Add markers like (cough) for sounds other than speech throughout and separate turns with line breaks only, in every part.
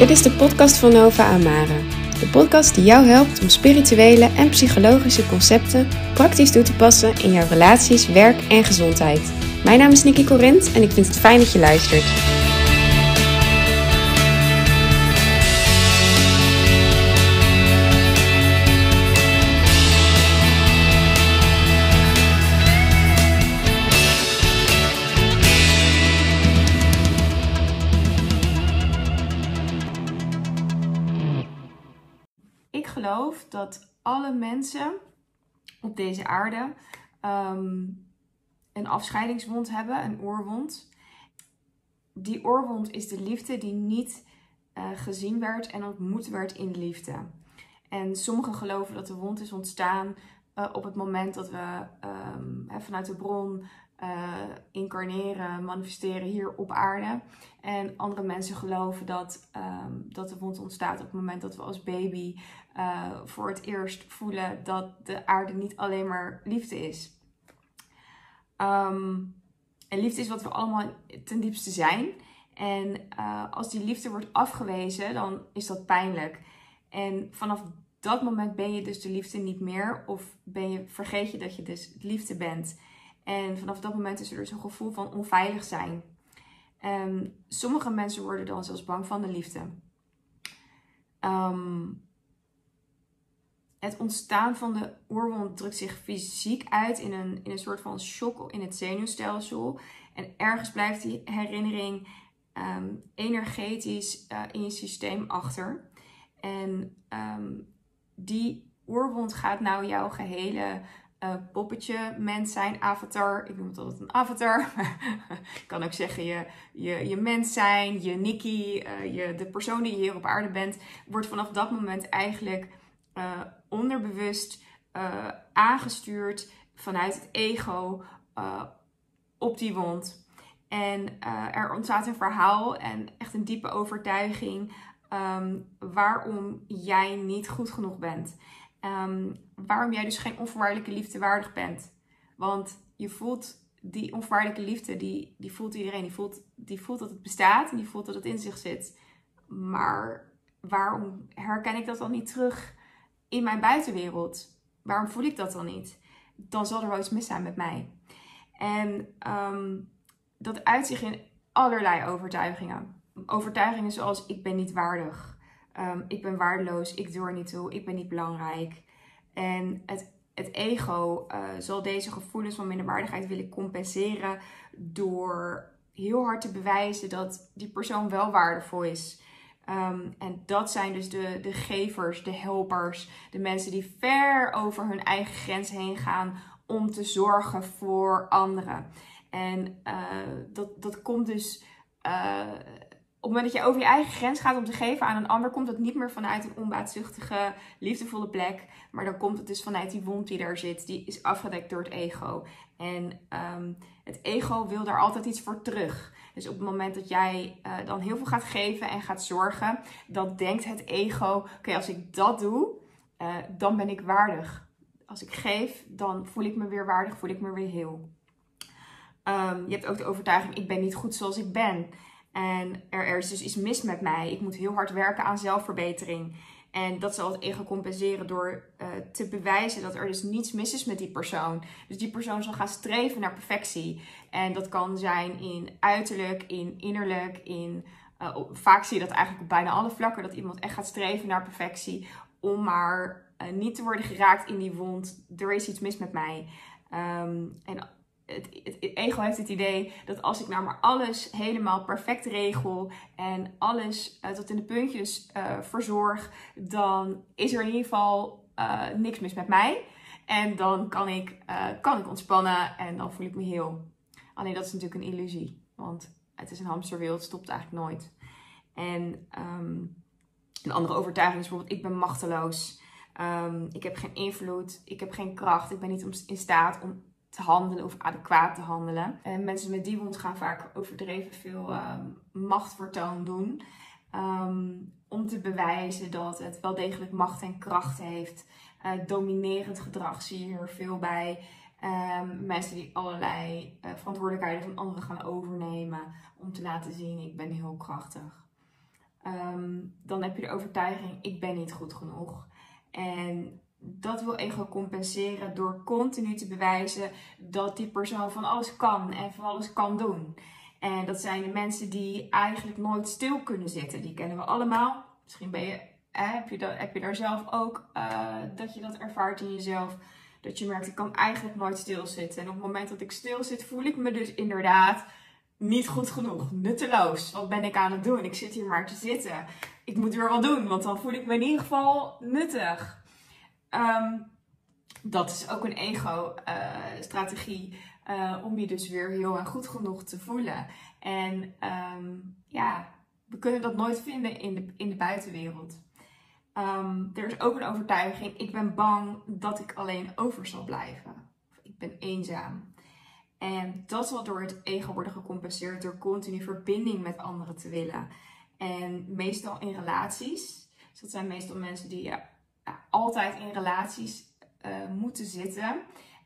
Dit is de podcast van Nova Amara. De podcast die jou helpt om spirituele en psychologische concepten praktisch toe te passen in jouw relaties, werk en gezondheid. Mijn naam is Nikki Corint en ik vind het fijn dat je luistert. Dat alle mensen op deze aarde ehm, een afscheidingswond hebben, een oorwond. Die oorwond is de liefde die niet eh, gezien werd en ontmoet werd in de liefde. En sommigen geloven dat de wond is ontstaan uh, op het moment dat we um, vanuit de bron uh, incarneren, manifesteren hier op aarde. En andere mensen geloven dat, um, dat de wond ontstaat op het moment dat we als baby uh, voor het eerst voelen dat de aarde niet alleen maar liefde is. Um, en liefde is wat we allemaal ten diepste zijn. En uh, als die liefde wordt afgewezen, dan is dat pijnlijk. En vanaf dat moment ben je dus de liefde niet meer. Of ben je, vergeet je dat je dus liefde bent. En vanaf dat moment is er dus een gevoel van onveilig zijn. En sommige mensen worden dan zelfs bang van de liefde. Um, het ontstaan van de oorwond drukt zich fysiek uit in een, in een soort van shock in het zenuwstelsel. En ergens blijft die herinnering um, energetisch uh, in je systeem achter. En die oorwond gaat nou jouw gehele uh, poppetje, mens zijn, avatar. Ik noem het altijd een avatar. (laughs) ik kan ook zeggen je, je, je mens zijn, je Nikki, uh, je, de persoon die je hier op aarde bent. Wordt vanaf dat moment eigenlijk uh, onderbewust aangestuurd vanuit het ego op die wond. En er ontstaat een verhaal en echt een diepe overtuiging um, waarom jij niet goed genoeg bent. Um, waarom jij dus geen onvoorwaardelijke liefde waardig bent. Want je voelt die onvoorwaardelijke liefde, die, die voelt iedereen. Die voelt, die voelt dat het bestaat en die voelt dat het in zich zit. Maar waarom herken ik dat dan niet terug in mijn buitenwereld? Waarom voel ik dat dan niet? Dan zal er wel iets mis zijn met mij. En um, dat uit zich in allerlei overtuigingen. Overtuigingen zoals ik ben niet waardig. Um, ik ben waardeloos, ik doe er niet toe, ik ben niet belangrijk. En het, het ego uh, zal deze gevoelens van minderwaardigheid willen compenseren door heel hard te bewijzen dat die persoon wel waardevol is. Um, en dat zijn dus de, de gevers, de helpers, de mensen die ver over hun eigen grens heen gaan om te zorgen voor anderen. En uh, dat, dat komt dus. Uh, op het moment dat je over je eigen grens gaat om te geven aan een ander, komt het niet meer vanuit een onbaatzuchtige, liefdevolle plek. Maar dan komt het dus vanuit die wond die daar zit. Die is afgedekt door het ego. En um, het ego wil daar altijd iets voor terug. Dus op het moment dat jij uh, dan heel veel gaat geven en gaat zorgen, dan denkt het ego: oké, als ik dat doe, uh, dan ben ik waardig. Als ik geef, dan voel ik me weer waardig, voel ik me weer heel. Um, je hebt ook de overtuiging: ik ben niet goed zoals ik ben. En er, er is dus iets mis met mij. Ik moet heel hard werken aan zelfverbetering. En dat zal het ego compenseren door uh, te bewijzen dat er dus niets mis is met die persoon. Dus die persoon zal gaan streven naar perfectie. En dat kan zijn in uiterlijk, in innerlijk, in. Uh, vaak zie je dat eigenlijk op bijna alle vlakken. Dat iemand echt gaat streven naar perfectie. Om maar uh, niet te worden geraakt in die wond. Er is iets mis met mij. Um, en het, ego heeft het idee dat als ik nou maar alles helemaal perfect regel en alles uh, tot in de puntjes uh, verzorg, dan is er in ieder geval uh, niks mis met mij. En dan kan ik, kan ik ontspannen en dan voel ik me heel. Alleen dat is natuurlijk een illusie, want het is een hamsterwiel, het stopt eigenlijk nooit. En um, een andere overtuiging is bijvoorbeeld, ik ben machteloos. Um, ik heb geen invloed, ik heb geen kracht, ik ben niet in staat om te handelen of adequaat te handelen. En mensen met die wond gaan vaak overdreven veel um, machtvertoon doen. Um, om te bewijzen dat het wel degelijk macht en kracht heeft. Uh, dominerend gedrag zie je hier veel bij. Um, mensen die allerlei uh, verantwoordelijkheden van anderen gaan overnemen. Om te laten zien, ik ben heel krachtig. ehm, dan heb je de overtuiging: ik ben niet goed genoeg. En dat wil ego compenseren door continu te bewijzen dat die persoon van alles kan en van alles kan doen. En dat zijn de mensen die eigenlijk nooit stil kunnen zitten. Die kennen we allemaal. Misschien ben je, heb, je dat, heb je daar zelf ook uh, dat je dat ervaart in jezelf. Dat je merkt, ik kan eigenlijk nooit stilzitten. En op het moment dat ik stil zit, voel ik me dus inderdaad niet goed genoeg. Nutteloos. Wat ben ik aan het doen? Ik zit hier maar te zitten. Ik moet weer wat doen, want dan voel ik me in ieder geval nuttig. Um, dat is ook een ego-strategie. Uh, uh, om je dus weer heel goed genoeg te voelen. En um, ja, we kunnen dat nooit vinden in de, in de buitenwereld. Um, er is ook een overtuiging: ik ben bang dat ik alleen over zal blijven. Of ik ben eenzaam. En dat zal door het ego worden gecompenseerd door continu verbinding met anderen te willen. En meestal in relaties. Dus dat zijn meestal mensen die ja, altijd in relaties uh, moeten zitten.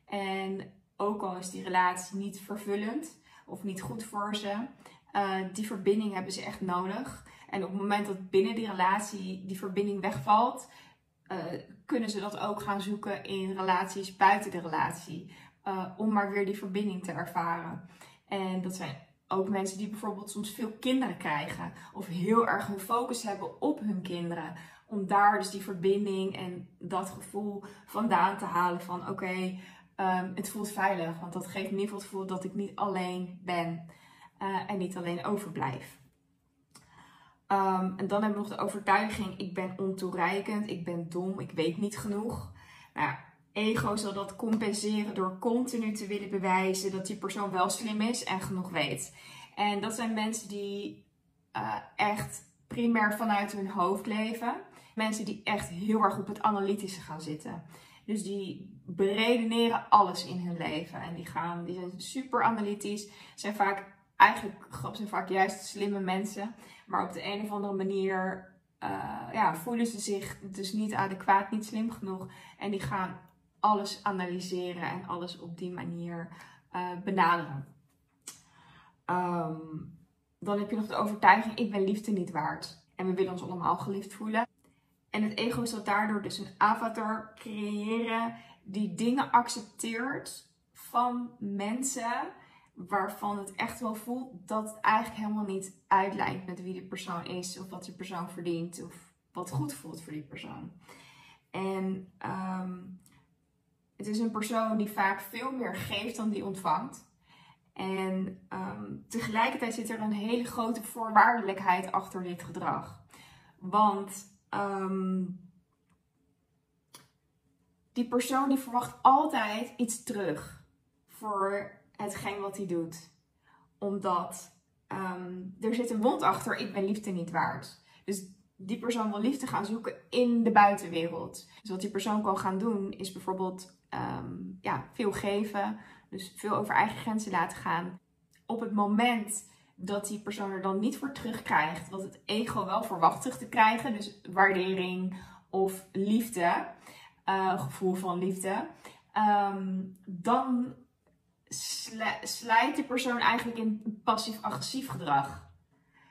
En ook al is die relatie niet vervullend of niet goed voor ze, uh, die verbinding hebben ze echt nodig. En op het moment dat binnen die relatie die verbinding wegvalt, uh, kunnen ze dat ook gaan zoeken in relaties buiten de relatie. om maar weer die verbinding te ervaren. En dat zijn ook mensen die bijvoorbeeld soms veel kinderen krijgen. Of heel erg hun focus hebben op hun kinderen om daar dus die verbinding en dat gevoel vandaan te halen van oké, ehm, het voelt veilig. Want dat geeft in ieder het gevoel dat ik niet alleen ben uh, en niet alleen overblijf. Um, en dan hebben we nog de overtuiging, ik ben ontoereikend, ik ben dom, ik weet niet genoeg. Nou ja, ego zal dat compenseren door continu te willen bewijzen dat die persoon wel slim is en genoeg weet. En dat zijn mensen die uh, echt primair vanuit hun hoofd leven mensen die echt heel erg op het analytische gaan zitten. Dus die beredeneren alles in hun leven. En die, gaan, die zijn super analytisch. Zijn vaak, eigenlijk zijn vaak juist slimme mensen. Maar op de een of andere manier uh, ja, voelen ze zich dus niet adequaat, niet slim genoeg. En die gaan alles analyseren en alles op die manier uh, benaderen. Um, dan heb je nog de overtuiging, ik ben liefde niet waard. En we willen ons allemaal geliefd voelen. En het ego zal daardoor dus een avatar creëren die dingen accepteert van mensen waarvan het echt wel voelt dat het eigenlijk helemaal niet uitlijnt met wie die persoon is of wat die persoon verdient of wat goed voelt voor die persoon. En um, het is een persoon die vaak veel meer geeft dan die ontvangt. En um, tegelijkertijd zit er een hele grote voorwaardelijkheid achter dit gedrag. Want um, die persoon die verwacht altijd iets terug voor hetgeen wat hij doet. Omdat um, er zit een wond achter, ik ben liefde niet waard. Dus die persoon wil liefde gaan zoeken in de buitenwereld. Dus wat die persoon kan gaan doen is bijvoorbeeld um, ja, veel geven. Dus veel over eigen grenzen laten gaan. Op het moment dat die persoon er dan niet voor terugkrijgt wat het ego wel verwacht terug te krijgen. Dus waardering of liefde, uh, gevoel van liefde. Um, dan slijt die persoon eigenlijk in passief-agressief gedrag.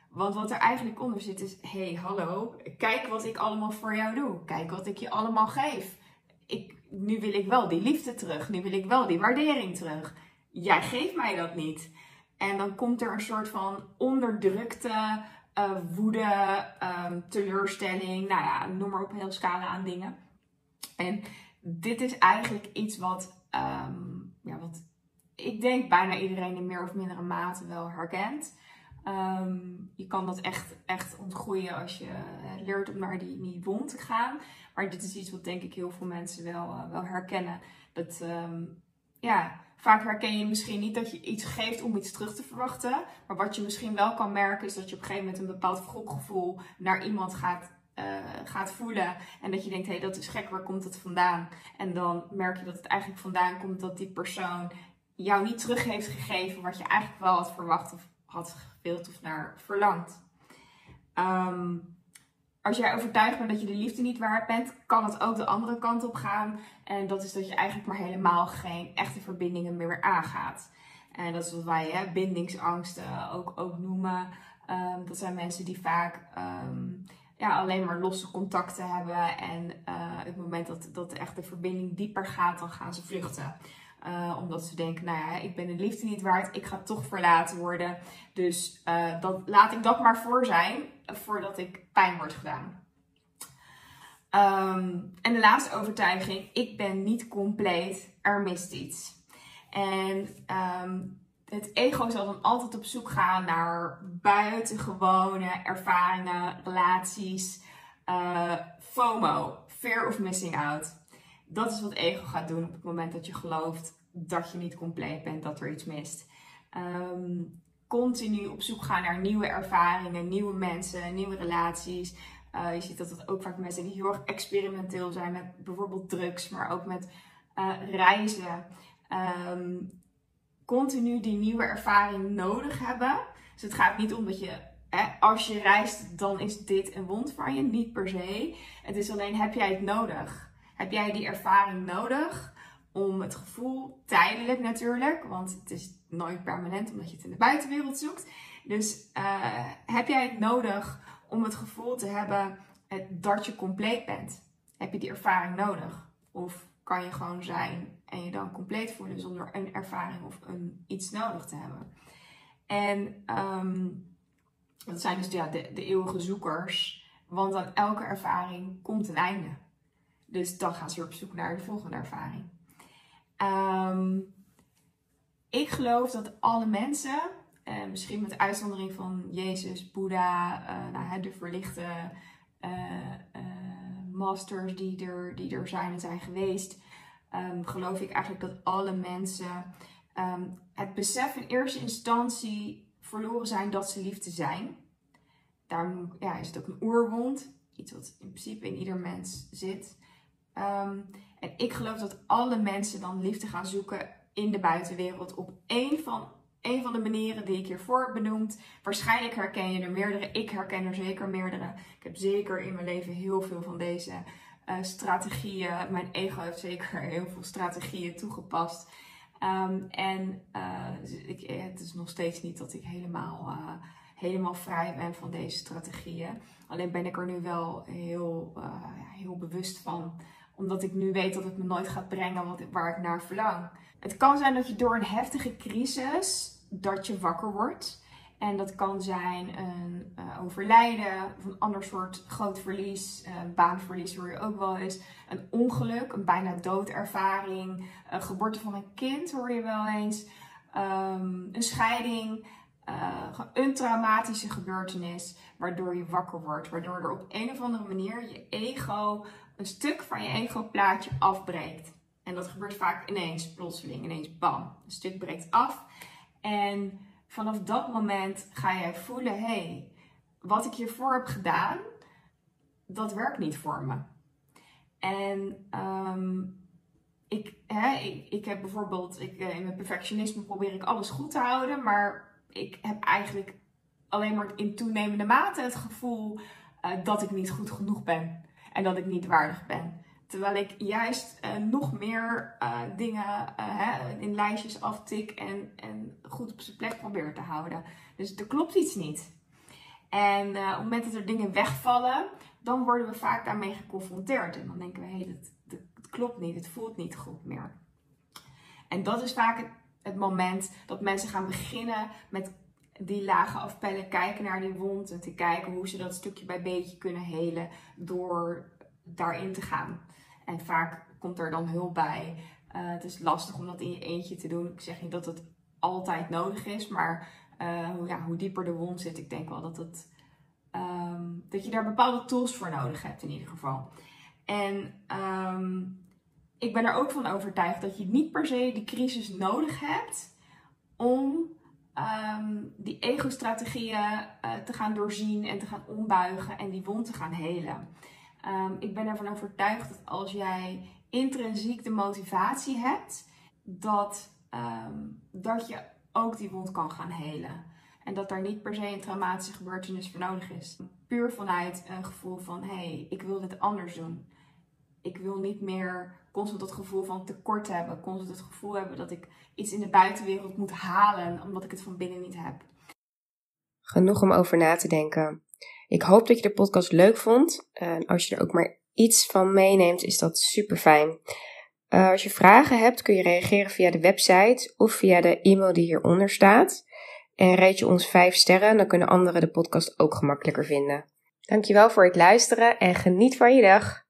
Want wat er eigenlijk onder zit is: hey, hallo, kijk wat ik allemaal voor jou doe. Kijk wat ik je allemaal geef. Ik, nu wil ik wel die liefde terug. Nu wil ik wel die waardering terug. Jij geeft mij dat niet. En dan komt er een soort van onderdrukte uh, woede, um, teleurstelling, nou ja, noem maar op, een hele scala aan dingen. En dit is eigenlijk iets wat, um, ja, wat ik denk bijna iedereen in meer of mindere mate wel herkent. Um, je kan dat echt, echt ontgroeien als je leert om naar die, die wond te gaan. Maar dit is iets wat denk ik heel veel mensen wel, uh, wel herkennen. Dat, ja, Vaak herken je misschien niet dat je iets geeft om iets terug te verwachten. Maar wat je misschien wel kan merken is dat je op een gegeven moment een bepaald wrokgevoel naar iemand gaat, uh, gaat voelen. En dat je denkt, hé hey, dat is gek, waar komt het vandaan? En dan merk je dat het eigenlijk vandaan komt dat die persoon jou niet terug heeft gegeven wat je eigenlijk wel had verwacht of had gewild of naar verlangd. Um, als jij overtuigd bent dat je de liefde niet waard bent, kan het ook de andere kant op gaan. En dat is dat je eigenlijk maar helemaal geen echte verbindingen meer aangaat. En dat is wat wij hè, bindingsangsten ook, ook noemen. Ehm, dat zijn mensen die vaak ehm, ja, alleen maar losse contacten hebben. En op het moment dat, dat de verbinding dieper gaat, dan gaan ze vluchten. Uh, omdat ze denken, nou ja, ik ben de liefde niet waard, ik ga toch verlaten worden. Dus uh, dat, laat ik dat maar voor zijn, voordat ik pijn word gedaan. Um, en de laatste overtuiging, ik ben niet compleet, er mist iets. En um, het ego zal dan altijd op zoek gaan naar buitengewone ervaringen, relaties, uh, FOMO, fear of missing out. Dat is wat ego gaat doen op het moment dat je gelooft dat je niet compleet bent, dat er iets mist. Um, continu op zoek gaan naar nieuwe ervaringen, nieuwe mensen, nieuwe relaties. Uh, je ziet dat het ook vaak mensen die heel erg experimenteel zijn met bijvoorbeeld drugs, maar ook met uh, reizen. Um, continu die nieuwe ervaring nodig hebben. Dus het gaat niet om dat je, hè, als je reist, dan is dit een wond van je. Niet per se. Het is alleen, heb jij het nodig? Heb jij die ervaring nodig om het gevoel, tijdelijk natuurlijk, want het is nooit permanent omdat je het in de buitenwereld zoekt. Dus uh, heb jij het nodig om het gevoel te hebben dat je compleet bent? Heb je die ervaring nodig? Of kan je gewoon zijn en je dan compleet voelen zonder een ervaring of een, iets nodig te hebben. En um, dat zijn dus ja, de, de eeuwige zoekers, want aan elke ervaring komt een einde. Dus dan gaan ze weer op zoek naar de volgende ervaring. Um, ik geloof dat alle mensen, eh, misschien met uitzondering van Jezus, Boeddha, uh, nou, de verlichte uh, masters die er, die er zijn en zijn geweest, um, geloof ik eigenlijk dat alle mensen um, het besef in eerste instantie verloren zijn dat ze liefde zijn. Daarom ja, is het ook een oerwond, iets wat in principe in ieder mens zit. Um, en ik geloof dat alle mensen dan liefde gaan zoeken in de buitenwereld op één van, één van de manieren die ik hiervoor benoemd. Waarschijnlijk herken je er meerdere. Ik herken er zeker meerdere. Ik heb zeker in mijn leven heel veel van deze uh, strategieën. Mijn ego heeft zeker (laughs) heel veel strategieën toegepast. Um, en uh, ik, het is nog steeds niet dat ik helemaal, helemaal vrij ben van deze strategieën. Alleen ben ik er nu wel heel, heel bewust van. Omdat ik nu weet dat het me nooit gaat brengen wat, waar ik naar verlang. Het kan zijn dat je door een heftige crisis, dat je wakker wordt. En dat kan zijn een uh, overlijden of een ander soort groot verlies. Baanverlies hoor je ook wel eens. Een ongeluk, een bijna doodervaring. Een geboorte van een kind hoor je wel eens. Um, een scheiding. Uh, een traumatische gebeurtenis waardoor je wakker wordt. Waardoor er op een of andere manier je ego, een stuk van je ego-plaatje afbreekt. En dat gebeurt vaak ineens, plotseling, ineens bam. Een stuk breekt af. En vanaf dat moment ga jij voelen: hé, hey, wat ik hiervoor heb gedaan, dat werkt niet voor me. En um, ik, hè, ik, ik, heb bijvoorbeeld, ik, eh, in mijn perfectionisme probeer ik alles goed te houden, maar ik heb eigenlijk alleen maar in toenemende mate het gevoel uh, dat ik niet goed genoeg ben en dat ik niet waardig ben. Terwijl ik juist uh, nog meer uh, dingen uh, hè, in lijstjes aftik en, en goed op zijn plek probeer te houden. Dus er klopt iets niet. En op het moment dat er dingen wegvallen, dan worden we vaak daarmee geconfronteerd. En dan denken we, hé, hey, dat, klopt niet, het voelt niet goed meer. En dat is vaak het, het moment dat mensen gaan beginnen met die lagen afpellen, kijken naar die wond en te kijken hoe ze dat stukje bij beetje kunnen helen door daarin te gaan. En vaak komt er dan hulp bij. Uh, het is lastig om dat in je eentje te doen. Ik zeg niet dat het altijd nodig is, maar hoe, ja, hoe dieper de wond zit, ik denk wel dat, het, um, dat je daar bepaalde tools voor nodig hebt in ieder geval. En um, ik ben er ook van overtuigd dat je niet per se die crisis nodig hebt om um, die ego-strategieën uh, te gaan doorzien en te gaan ombuigen en die wond te gaan helen. Um, ik ben ervan overtuigd dat als jij intrinsiek de motivatie hebt, dat, um, dat je ook die wond kan gaan helen. En dat daar niet per se een traumatische gebeurtenis voor nodig is. Puur vanuit een gevoel van, hé, hey, ik wil dit anders doen. Ik wil niet meer constant het gevoel van tekort hebben. Constant het gevoel hebben dat ik iets in de buitenwereld moet halen, omdat ik het van binnen niet heb.
Genoeg om over na te denken. Ik hoop dat je de podcast leuk vond. Als je er ook maar iets van meeneemt, is dat super fijn. Eh, als je vragen hebt, kun je reageren via de website of via de e-mail die hieronder staat. En reed je ons 5 sterren, dan kunnen anderen de podcast ook gemakkelijker vinden. Dankjewel voor het luisteren en geniet van je dag.